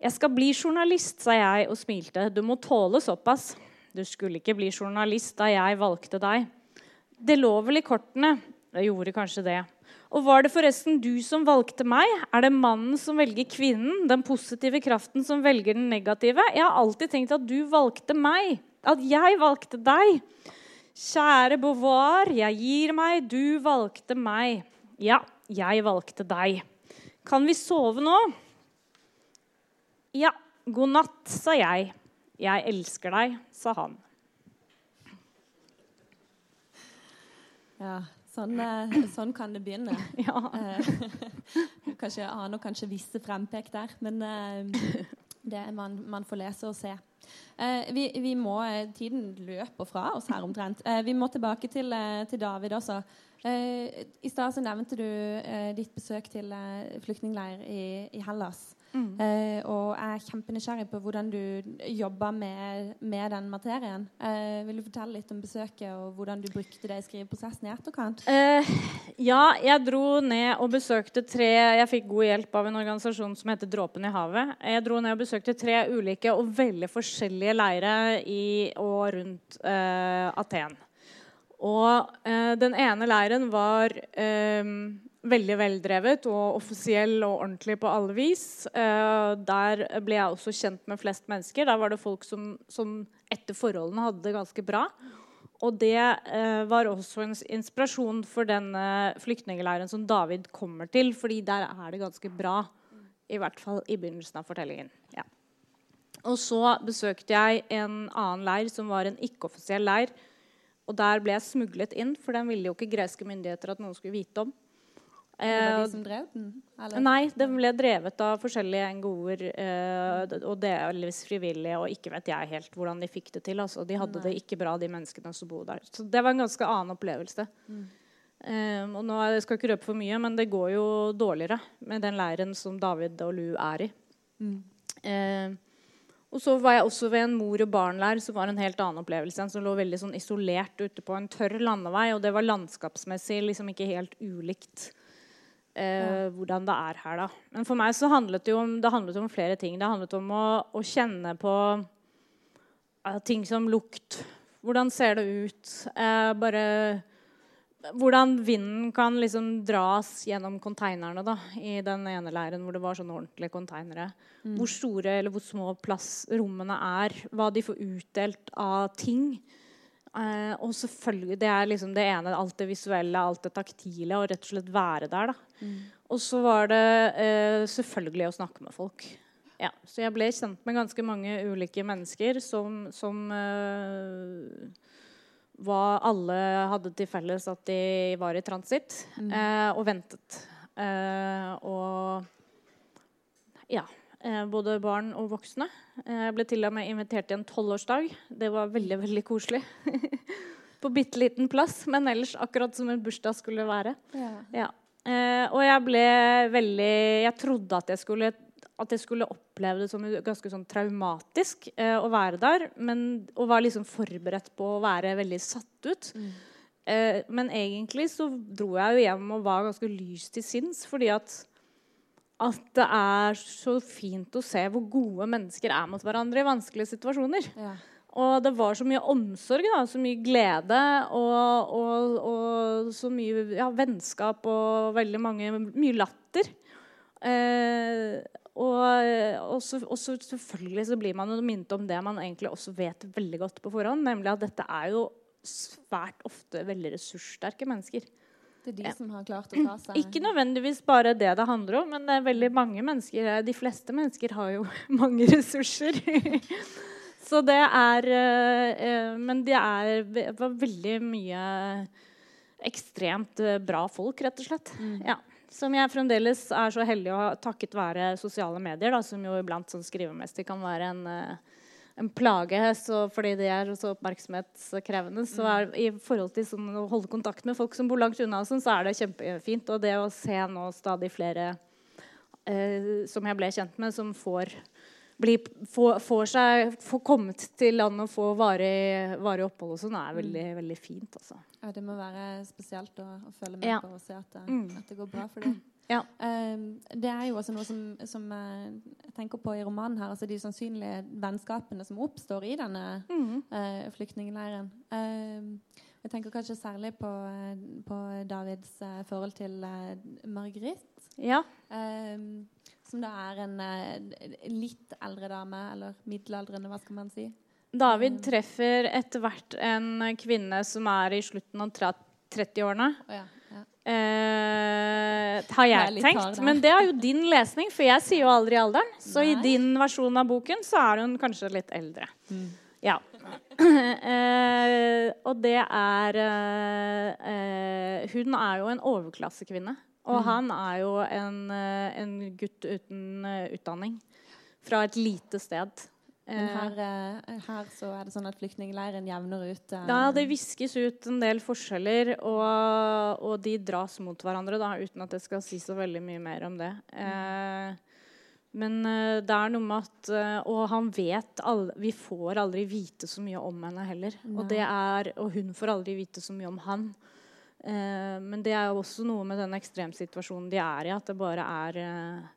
'Jeg skal bli journalist', sa jeg og smilte. 'Du må tåle såpass.' 'Du skulle ikke bli journalist da jeg valgte deg.' 'Det lå vel i kortene.' Det gjorde kanskje det. Og var det forresten du som valgte meg? Er det mannen som velger kvinnen? Den positive kraften som velger den negative? Jeg har alltid tenkt at du valgte meg. At jeg valgte deg. Kjære Beauvoir, jeg gir meg, du valgte meg. Ja, jeg valgte deg. Kan vi sove nå? Ja, god natt, sa jeg. Jeg elsker deg, sa han. Ja, sånn, eh, sånn kan det begynne. Ja. Eh, kanskje aner kanskje visse frempek der, men det det man, man får lese og se. vi, vi, må, Tiden løper fra oss her omtrent. vi må tilbake til, til David også. I stad nevnte du ditt besøk til flyktningleir i, i Hellas. Mm. Uh, og jeg er kjempenysgjerrig på hvordan du jobber med, med, den materien. Eh, vil du fortelle litt om besøket og hvordan du brukte det i skriveprosessen i etterkant? Eh, ja, jeg dro ned og besøkte tre Jeg fikk god hjelp av en organisasjon som heter Dråpen i havet. Jeg dro ned og besøkte tre ulike og veldig forskjellige leirer i og rundt Aten. Og den ene leiren var veldig veldrevet og offisiell og ordentlig på alle vis. Eh, der ble jeg også kjent med flest mennesker. Der var det folk som, som etter forholdene hadde det ganske bra. Og det uh, var også en inspirasjon for den flyktningleiren som David kommer til. fordi der er det ganske bra. I hvert fall i begynnelsen av fortellingen. Ja. Og så besøkte jeg en annen leir som var en ikke-offisiell leir. Og der ble jeg smuglet inn, for den ville jo ikke greske myndigheter at noen skulle vite om. Det var de eh, som drev den? Eller? Nei, den ble drevet av forskjellige NGO-er eh, og delvis frivillige. Og ikke vet jeg helt hvordan de fikk det til. Altså, de hadde Nei. det ikke bra, de menneskene som bodde der. Så det var en ganske annen opplevelse. Mm. Um, og nå jeg skal ikke røpe for mye, men det går jo dårligere med den leiren som David og Lou er i. Mm. Um, og så var jeg også ved en mor og barn-leir som var en helt annen opplevelse. Som lå veldig sånn isolert ute på en tørr landevei, og det var landskapsmessig liksom ikke helt ulikt eh, hvordan det er her. da. Men for meg så handlet det jo om, det handlet om flere ting. Det handlet om å, å kjenne på uh, ting som lukt. Hvordan ser det ut? Eh, bare hvordan vinden kan liksom dras gjennom konteinerne da, i den ene leiren hvor det var sånne ordentlige konteinere. Mm. Hvor store eller hvor små plassrommene er. Hva de får utdelt av ting. Eh, og selvfølgelig, Det er liksom det ene. Alt det visuelle, alt det taktile. Og rett og slett være der. da. Mm. Og så var det eh, selvfølgelig å snakke med folk. Ja, så jeg ble kjent med ganske mange ulike mennesker som, som uh, hva alle hadde til felles at de var i transitt Mm. eh, og ventet. Eh, og ja. Eh, både barn og voksne. Eh, Jeg ble til og med invitert til en tolvårsdag. Det var veldig, veldig koselig. På bitte liten plass, men ellers akkurat som en bursdag skulle være. Ja. Ja. Eh, og jeg ble veldig Jeg trodde at jeg skulle, at jeg skulle oppleve det som ganske sånn traumatisk eh, å være der. Men, og var liksom forberedt på å være veldig satt ut. Mm. Eh, men egentlig så dro jeg jo hjem og var ganske lys til sinns. Fordi at, at det er så fint å se hvor gode mennesker er mot hverandre i vanskelige situasjoner. Ja. Og det var så mye omsorg, da, så mye glede og, og, og så mye ja, vennskap og veldig mange, mye latter. Eh, og, og, så, selvfølgelig så blir man jo minnet om det man egentlig også vet veldig godt på forhånd, nemlig at dette er jo svært ofte veldig ressurssterke mennesker. Det er de Ja. som har klart å ta seg Ikke nødvendigvis bare det det handler om, men det er veldig mange mennesker De fleste mennesker har jo mange ressurser. Så det er eh, eh, Men det er var veldig mye ekstremt eh, bra folk, rett og slett. Ja. Som jeg fremdeles er så heldig å ha takket være sosiale medier, da, som jo iblant sånn skrivemessig kan være en eh, en plage så fordi de er så oppmerksomhetskrevende. Så er, i forhold til sånn, å holde kontakt med folk som bor langt unna, sånn, så er det kjempefint. Og det å se nå stadig flere eh, som jeg ble kjent med, som får, bli, får, får, seg, får kommet til landet og få varig, varig opphold og sånn, er veldig, veldig fint. Altså. Ja, det må være spesielt å, å føle med Ja. på og se at det, Mm. at det går bra for dem. Ja. Um, det er jo også noe som, som eh, jeg tenker på i romanen her, altså de sannsynlige vennskapene som oppstår i denne mm. uh, flyktningleiren. Um, jeg tenker kanskje særlig på, eh, på Davids uh, forhold til uh, Margrit. ja. Um, som da er en eh, litt eldre dame, eller middelaldrende, hva skal man si. David treffer etter hvert en kvinne som er i slutten av 30-årene. Å ja, ja. Eh, har Jeg hard tenkt. Men det er jo din lesning, for jeg sier jo aldri alderen. Så i din versjon av boken så er hun kanskje litt eldre. Mm. Ja. Eh, og det er eh, eh, Hun er jo en overklassekvinne. Og Mm. han er jo en, eh, en gutt uten eh, utdanning. Fra et lite sted. Men Eh, her, her så er det sånn at flyktningleiren jevner ut eh, Ja, det viskes ut en del forskjeller, og, og de dras mot hverandre, da, uten at jeg skal si så veldig mye mer om det. Eh, men det er noe med at Og han vet aldri, Vi får aldri vite så mye om henne heller. Og, det er, og hun får aldri vite så mye om han. Eh, men det er jo også noe med den ekstremsituasjonen de er i, at det bare er eh,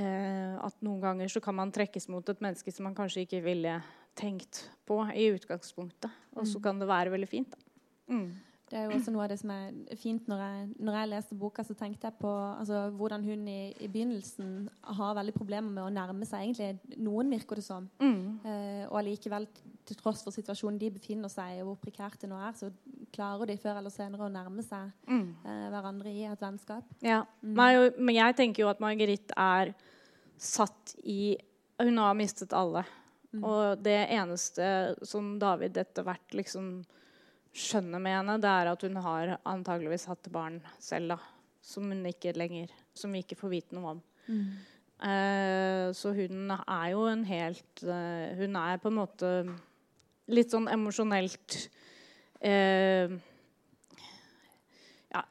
eh, At noen ganger så kan man trekkes mot et menneske som man kanskje ikke ville tenkt på i utgangspunktet. Og så kan det være veldig fint. Da. Mm. Det er jo også noe av det som er fint. Når jeg, når jeg leste boka, så tenkte jeg på altså, hvordan hun i, i begynnelsen har veldig problemer med å nærme seg egentlig noen, virker det som. Mm. Eh, og allikevel, til tross for situasjonen de befinner seg i, og hvor prekært det nå er, så klarer de før eller senere å nærme seg Mm. eh, hverandre i et vennskap. Ja. Og- Men jeg tenker jo at Margerit er satt i Hun har mistet alle. Og det eneste som David etter hvert liksom skjønner med henne, det er at hun har antageligvis hatt barn selv, da. Som hun ikke lenger Som vi ikke får vite noe om. Eh, så hun er jo en helt eh, Hun er på en måte litt sånn emosjonelt eh, ja,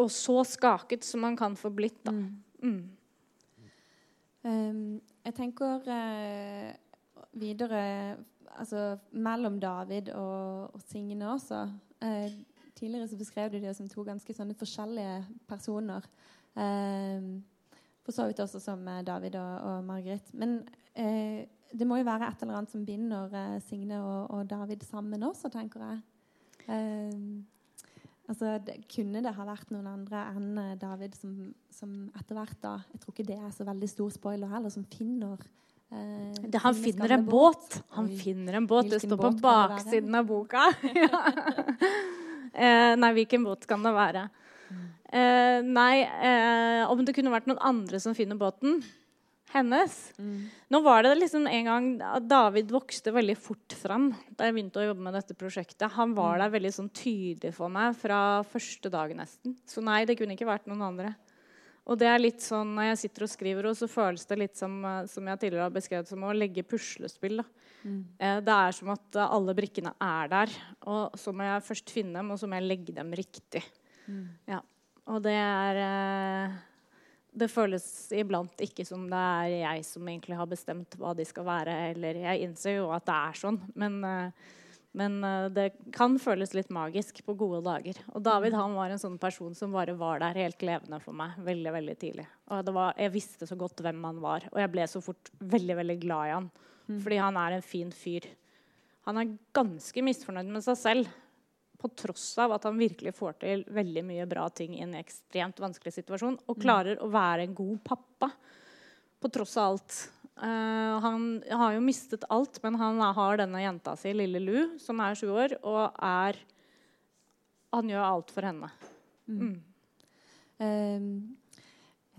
Og så skaket som man kan få blitt, da. Mm. Um, jeg tenker eh, videre altså, mellom David og, og Signe også. Eh, tidligere så beskrev du dem som to ganske sånne forskjellige personer. Eh, for så vidt også som eh, David og, og Margaret. Men eh, det må jo være et eller annet som binder eh, Signe og, og David sammen også, tenker jeg. Um, altså, det, kunne det ha vært noen andre enn eh, David som, som etter hvert da Jeg tror ikke det er så veldig stor spoiler heller, som finner eh, Det, han finner en båt. Han finner en båt. Det står på baksiden av boka. eh, nei, hvilken båt kan det være? Eh, nei, eh, om det kunne vært noen andre som finner båten? hennes. Nå var det liksom en gang David vokste veldig fort fram da jeg begynte å jobbe med dette prosjektet. Han var der veldig sånn tydelig for meg fra første dag nesten. Så nei, det kunne ikke vært noen andre. Og det er litt sånn, Når jeg sitter og skriver, så føles det litt som, eh, som jeg tidligere har beskrevet som å legge puslespill. Mm. Det er som at alle brikkene er der, og så må jeg først finne dem, og så må jeg legge dem riktig. Mm. Ja. Og det er eh, Det føles iblant ikke som det er jeg som egentlig har bestemt hva de skal være. Eller jeg innser jo at det er sånn, men, eh, men eh, det kan føles litt magisk på gode dager. Og David han var en sånn person som bare var der helt levende for meg veldig veldig tidlig. Og var, jeg visste så godt hvem han var, og jeg ble så fort veldig veldig glad i han. Mm. Fordi han er en fin fyr. Han er ganske misfornøyd med seg selv på tross av at han virkelig får til veldig mye bra ting i en ekstremt vanskelig situasjon, og mm. klarer å være en god pappa på tross av alt. Uh, han har jo mistet alt, men han har denne jenta si, lille Lu, som er sju år, og er Han gjør alt for henne. Mm. Um,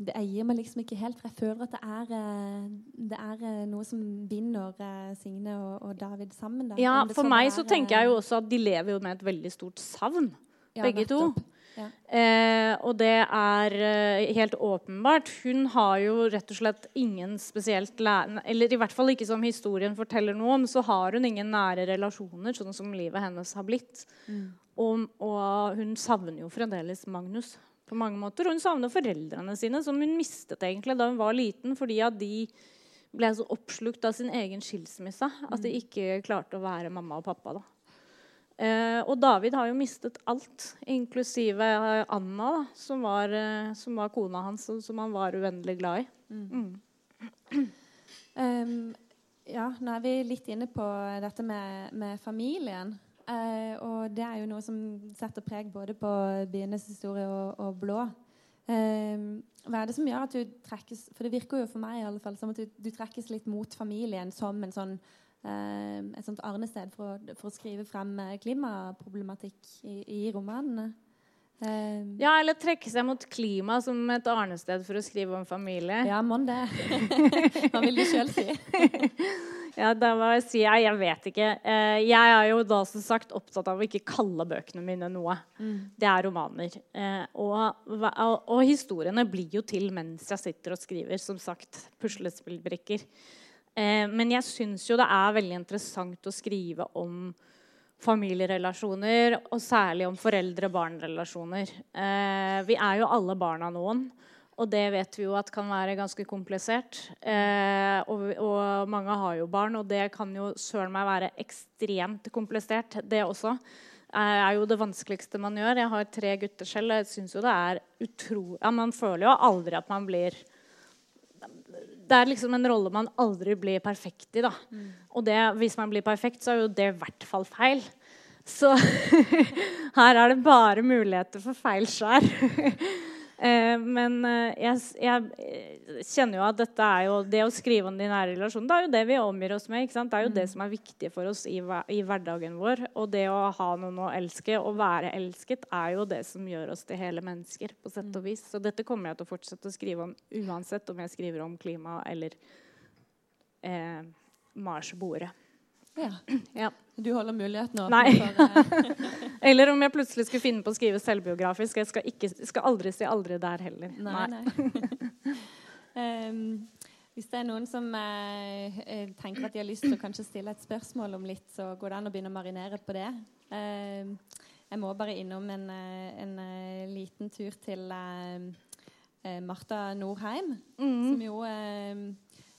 det eier meg liksom ikke helt. For jeg føler at det er, eh, det er eh, noe som binder Signe og, og David sammen. Da. Ja, for meg så tenker jeg jo også at de lever jo med et veldig stort savn, ja, begge nettopp. to. Ja. Eh, og det er eh, helt åpenbart. Hun har jo rett og slett ingen spesielt Eller i hvert fall ikke som historien forteller noe om, så har hun ingen nære relasjoner, sånn som livet hennes har blitt. Mm. Og, og, hun savner jo fremdeles Magnus på mange måter. Og hun savner foreldrene sine, som hun mistet egentlig da hun var liten, fordi at de ble så oppslukt av sin egen skilsmisse at de mm. ikke klarte å være mamma og pappa. da. Eh, og David har jo mistet alt, inklusive Anna, da, som, var, eh, som var kona hans, som han var uendelig glad i. Mm. Um, ja, nå er vi litt inne på dette med, med familien. Uh, og det er jo noe som setter preg både på byenes historie og, og blå. Uh, hva er det som gjør at du trekkes For det virker jo for meg i alle fall som at du, du trekkes litt mot familien som en sånn, et sånt arnested for, for, å skrive frem klimaproblematikk i, i romanene. ja, eller trekke seg mot klima som et arnested for å skrive om familie. Ja, mon det. Hva vil du sjøl si? Ja, da må jeg si jeg, jeg vet ikke. Eh, jeg er jo da som sagt opptatt av å ikke kalle bøkene mine noe. Mm. Det er romaner. Eh, og, og, og, historiene blir jo til mens jeg sitter og skriver. Som sagt, puslespillbrikker. Eh, men jeg syns jo det er veldig interessant å skrive om familierelasjoner, og særlig om foreldre-barn-relasjoner. Eh, vi er jo alle barn av noen. Og det vet vi jo at kan være ganske komplisert. Eh, og, mange har jo barn, og det kan jo søren meg være ekstremt komplisert, det også. Eh, er jo det vanskeligste man gjør. Jeg har tre gutter selv, og jeg syns jo det er utrolig ja, Man føler jo aldri at man blir Det er liksom en rolle man aldri blir perfekt i, da. Mm. Og det, hvis man blir perfekt, så er jo det i hvert fall feil. Så her er det bare muligheter for feil skjær. Eh, men eh, jeg, jeg, eh, kjenner jo at dette er jo det å skrive om de nære relasjonene det er jo det vi omgir oss med. Det er jo det mm. som er viktig for oss i, i, hverdagen vår. Og det å ha noen å elske og være elsket er jo det som gjør oss til hele mennesker. på sett og mm. vis. Så dette kommer jeg til å fortsette å skrive om uansett om jeg skriver om klima eller eh, Mars-bordet. Ja. ja. Du holder muligheten åpen Nei. Uh... Eller om jeg plutselig skulle finne på å skrive selvbiografisk. Jeg skal, ikke, skal aldri si aldri der heller. Nei, nei. um, hvis det er noen som uh, tenker at de har lyst til å kanskje stille et spørsmål om litt, så går det an å begynne å marinere på det. Uh, jeg må bare innom en, en liten tur til Marta Norheim, mm. som jo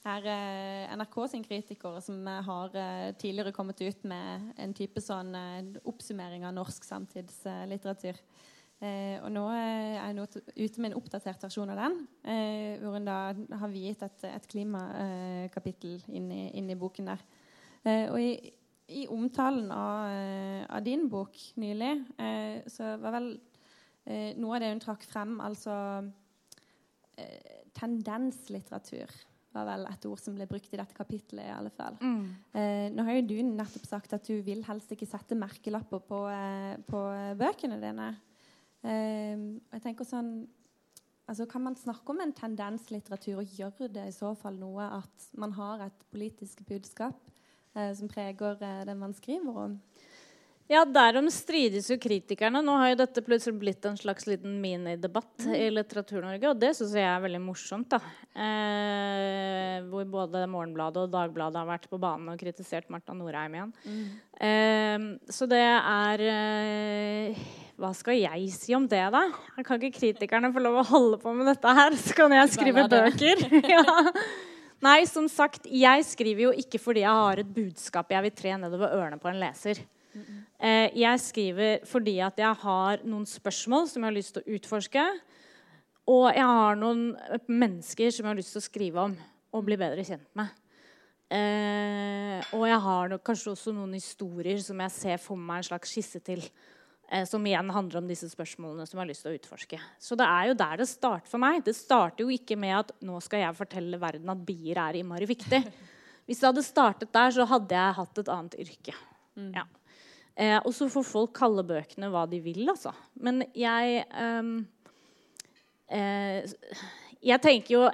er eh, NRK sin kritiker som har eh, tidligere kommet ut med en type sånn eh, oppsummering av norsk samtidslitteratur. og nå er jeg ute med en oppdatert versjon av den, hvor hun da har viet et, et klimakapittel inn, inn, i boken der. og i, i omtalen av, av, din bok nylig, så var vel noe av det hun trakk frem, altså tendenslitteratur var vel et ord som ble brukt i dette kapittelet. i alle fall. Mm. Eh, nå har jo du nettopp sagt at du vil helst ikke sette merkelapper på, eh, på bøkene dine. Eh, jeg tenker sånn altså, kan man snakke om en tendenslitteratur, og gjør det i så fall noe at man har et politisk budskap eh, som preger eh, det man skriver om? Ja, derom strides jo kritikerne. Nå har jo dette plutselig blitt en slags liten minidebatt mm. i Litteratur-Norge, og det syns jeg er veldig morsomt. da. Eh, hvor både Morgenbladet og Dagbladet har vært på banen og kritisert Marta Norheim igjen. Mm. Eh, så det er eh, Hva skal jeg si om det, da? Kan ikke kritikerne få lov å holde på med dette her, så kan jeg skrive bøker? ja. Nei, som sagt, jeg skriver jo ikke fordi jeg har et budskap jeg vil tre nedover ørene på en leser. Eh, jeg skriver fordi at jeg har noen spørsmål som jeg har lyst til å utforske. Og jeg har noen mennesker som jeg har lyst til å skrive om og bli bedre kjent med. Eh, og jeg har kanskje også noen historier som jeg ser for meg en slags skisse til. Eh, som igjen handler om disse spørsmålene som jeg har lyst til å utforske. Så det er jo der det starter for meg. Det starter jo ikke med at nå skal jeg fortelle verden at bier er innmari viktig. Hvis det hadde startet der, så hadde jeg hatt et annet yrke. Mm. Ja. Eh, og så får folk kalle bøkene hva de vil, altså. Men jeg um, eh, Jeg tenker jo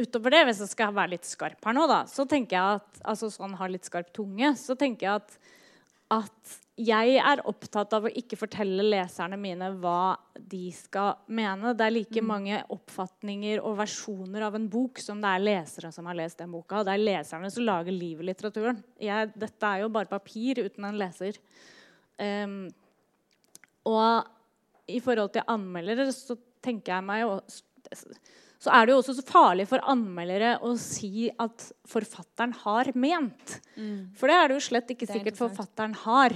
utover det, hvis jeg skal være litt skarp her nå, da, så tenker jeg at altså sånn har litt skarp tunge, så tenker jeg at, at jeg er opptatt av å ikke fortelle leserne mine hva de skal mene. Det er like mm. mange oppfatninger og versjoner av en bok som det er lesere som har lest den boka. Det er leserne som lager liv i litteraturen. Jeg, dette er jo bare papir uten en leser. Um, og i forhold til anmeldere så tenker jeg meg jo så er det jo også så farlig for anmeldere å si at forfatteren har ment. Mm. For det er det jo slett ikke sikkert forfatteren har.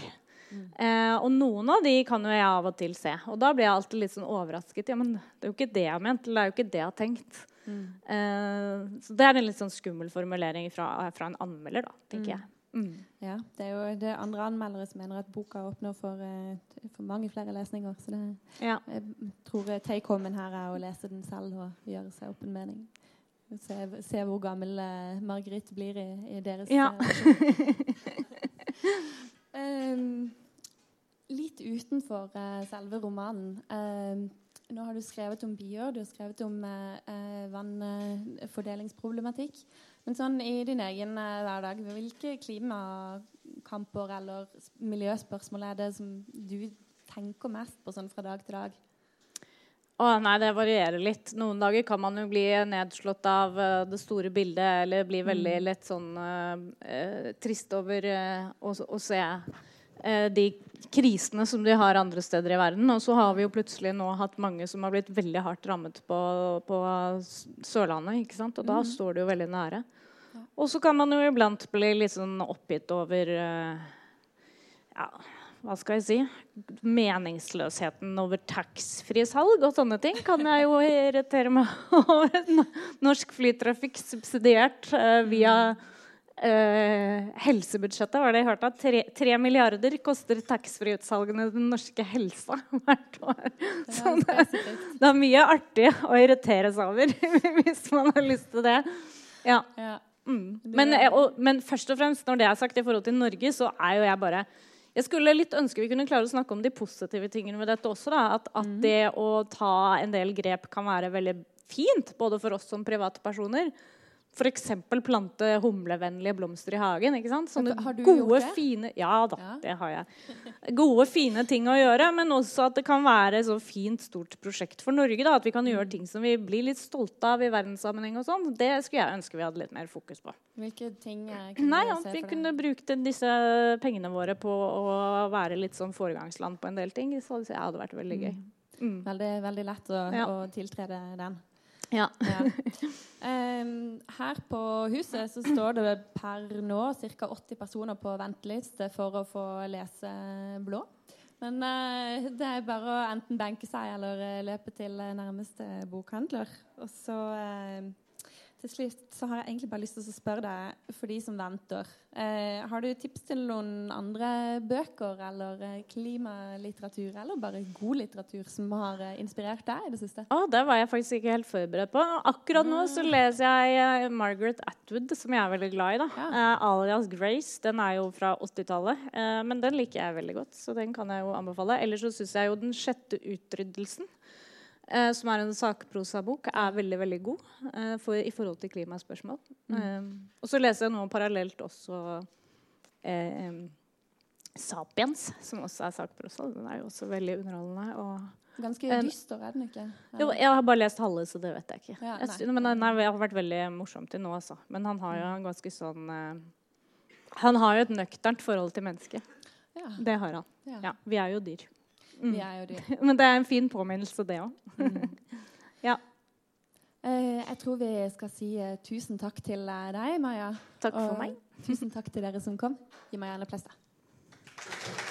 Mm. Eh, og noen av de kan jo jeg av og til se. Og da blir jeg alltid litt sånn overrasket. Ja, men det er jo ikke det jeg har ment. Eller det er jo ikke det jeg har tenkt. Mm. Eh, så det er en litt sånn skummel formulering fra, fra en anmelder, da, tenker mm. jeg. Mm. Ja, det er jo det andre anmeldere som mener at boka åpner for, uh, for mange flere lesninger. Så det, ja. jeg tror take-homen her er å lese den selv og gjøre seg opp en mening. Se, se hvor gammel uh, Margrit blir i, i deres ja. um, Litt utenfor uh, selve romanen. Uh, nå har du skrevet om byer, du har skrevet om vannfordelingsproblematikk. Men sånn i din egen uh, hverdag, hvilke klimakamper eller miljøspørsmål er det som du tenker mest på sånn fra dag til dag? Å, nei, Det varierer litt. Noen dager kan man jo bli nedslått av uh, det store bildet, eller bli veldig mm. lett sånn uh, trist over å, å, se de krisene som de har andre steder i verden. Og så har vi jo plutselig nå hatt mange som har blitt veldig hardt rammet på, på Sørlandet. ikke sant? Og da mm. står det jo veldig nære. Og så kan man jo iblant bli litt sånn oppgitt over uh, Ja, hva skal jeg si? Meningsløsheten over taxfree-salg og sånne ting kan jeg jo irritere meg over. Norsk flytrafikk subsidiert uh, via uh, helsebudsjettet. Var det jeg hørte? Tre, tre milliarder koster taxfree-utsalgene den norske helsa hvert år. Så det, det, er mye artig å irritere seg over hvis man har lyst til det. Ja. ja. Mm. Men, eh, og, men, først og fremst, når det er sagt i forhold til Norge, så er jo jeg bare Jeg skulle litt ønske vi kunne klare å snakke om de positive tingene ved dette også. Da. At, at mm. det å ta en del grep kan være veldig fint, både for oss som privatpersoner, F.eks. plante humlevennlige blomster i hagen. ikke sant? Sånne har du gode, gjort det? Fine, ja da, ja. det har jeg. Gode, fine ting å gjøre, men også at det kan være et så fint, stort prosjekt for Norge. da, At vi kan gjøre mm. ting som vi blir litt stolte av i verdenssammenheng. og sånn. Det skulle jeg ønske vi hadde litt mer fokus på. Hvilke ting Nei, At vi kunne brukt disse pengene våre på å være litt sånn foregangsland på en del ting. Så det hadde vært veldig gøy. Mm. mm. Veldig, veldig lett å, ja. å tiltrede den. Ja. ja. Um, her på huset så står det per nå ca. 80 personer på venteliste for å få lese blå. Men uh, det er bare å enten benke seg eller uh, løpe til nærmeste bokhandler. Og så uh, til slutt så har jeg egentlig bare lyst til å spørre deg, for de som venter eh, Har du tips til noen andre bøker eller eh, klimalitteratur eller bare god litteratur som har eh, inspirert deg i det siste? Oh, det var jeg faktisk ikke helt forberedt på. Akkurat nå så leser jeg uh, Margaret Atwood, som jeg er veldig glad i. da. Ja. Eh, alias Grace. Den er jo fra 80-tallet, eh, men den liker jeg veldig godt. Så den kan jeg jo anbefale. Ellers så syns jeg jo Den sjette utryddelsen eh, som er en sakprosabok, er veldig veldig god eh, for, i forhold til klimaspørsmål. Mm. Eh, og så leser jeg nå parallelt også eh, Sapiens, som også er sakprosa. Den er jo også veldig underholdende. Og Ganske dyster, er den ikke? jo, jeg har bare lest halve, så det vet jeg ikke. Ja, jeg, men den har vært veldig morsom til nå, altså. Men han har jo en ganske sånn eh, Han har jo et nøkternt forhold til mennesket. Ja. Det har han. ja. Ja, vi er jo dyr. Vi er jo dyr. Men det er en fin påminnelse, det òg. ja. Eh, jeg tror vi skal si eh, tusen takk til eh, deg, Maja. Takk for Og meg. Tusen takk til dere som kom. Gi meg gjerne applaus, da.